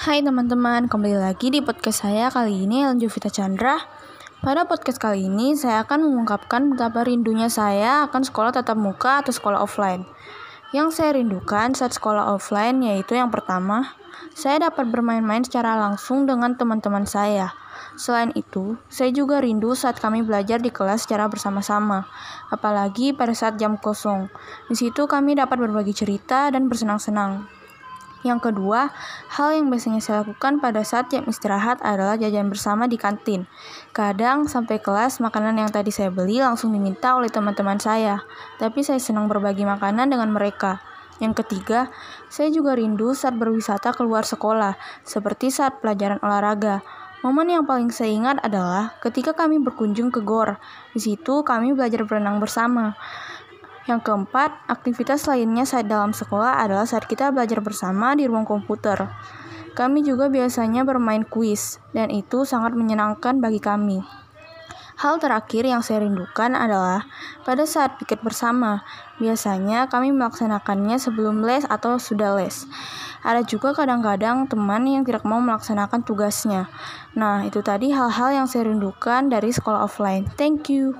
Hai teman-teman, kembali lagi di podcast saya kali ini Vita Chandra. Pada podcast kali ini saya akan mengungkapkan betapa rindunya saya akan sekolah tatap muka atau sekolah offline. Yang saya rindukan saat sekolah offline yaitu yang pertama, saya dapat bermain-main secara langsung dengan teman-teman saya. Selain itu, saya juga rindu saat kami belajar di kelas secara bersama-sama, apalagi pada saat jam kosong. Di situ kami dapat berbagi cerita dan bersenang-senang. Yang kedua, hal yang biasanya saya lakukan pada saat jam istirahat adalah jajan bersama di kantin. Kadang sampai kelas, makanan yang tadi saya beli langsung diminta oleh teman-teman saya, tapi saya senang berbagi makanan dengan mereka. Yang ketiga, saya juga rindu saat berwisata keluar sekolah, seperti saat pelajaran olahraga. Momen yang paling saya ingat adalah ketika kami berkunjung ke GOR. Di situ kami belajar berenang bersama. Yang keempat, aktivitas lainnya saat dalam sekolah adalah saat kita belajar bersama di ruang komputer. Kami juga biasanya bermain kuis, dan itu sangat menyenangkan bagi kami. Hal terakhir yang saya rindukan adalah pada saat piket bersama. Biasanya kami melaksanakannya sebelum les atau sudah les. Ada juga kadang-kadang teman yang tidak mau melaksanakan tugasnya. Nah, itu tadi hal-hal yang saya rindukan dari sekolah offline. Thank you.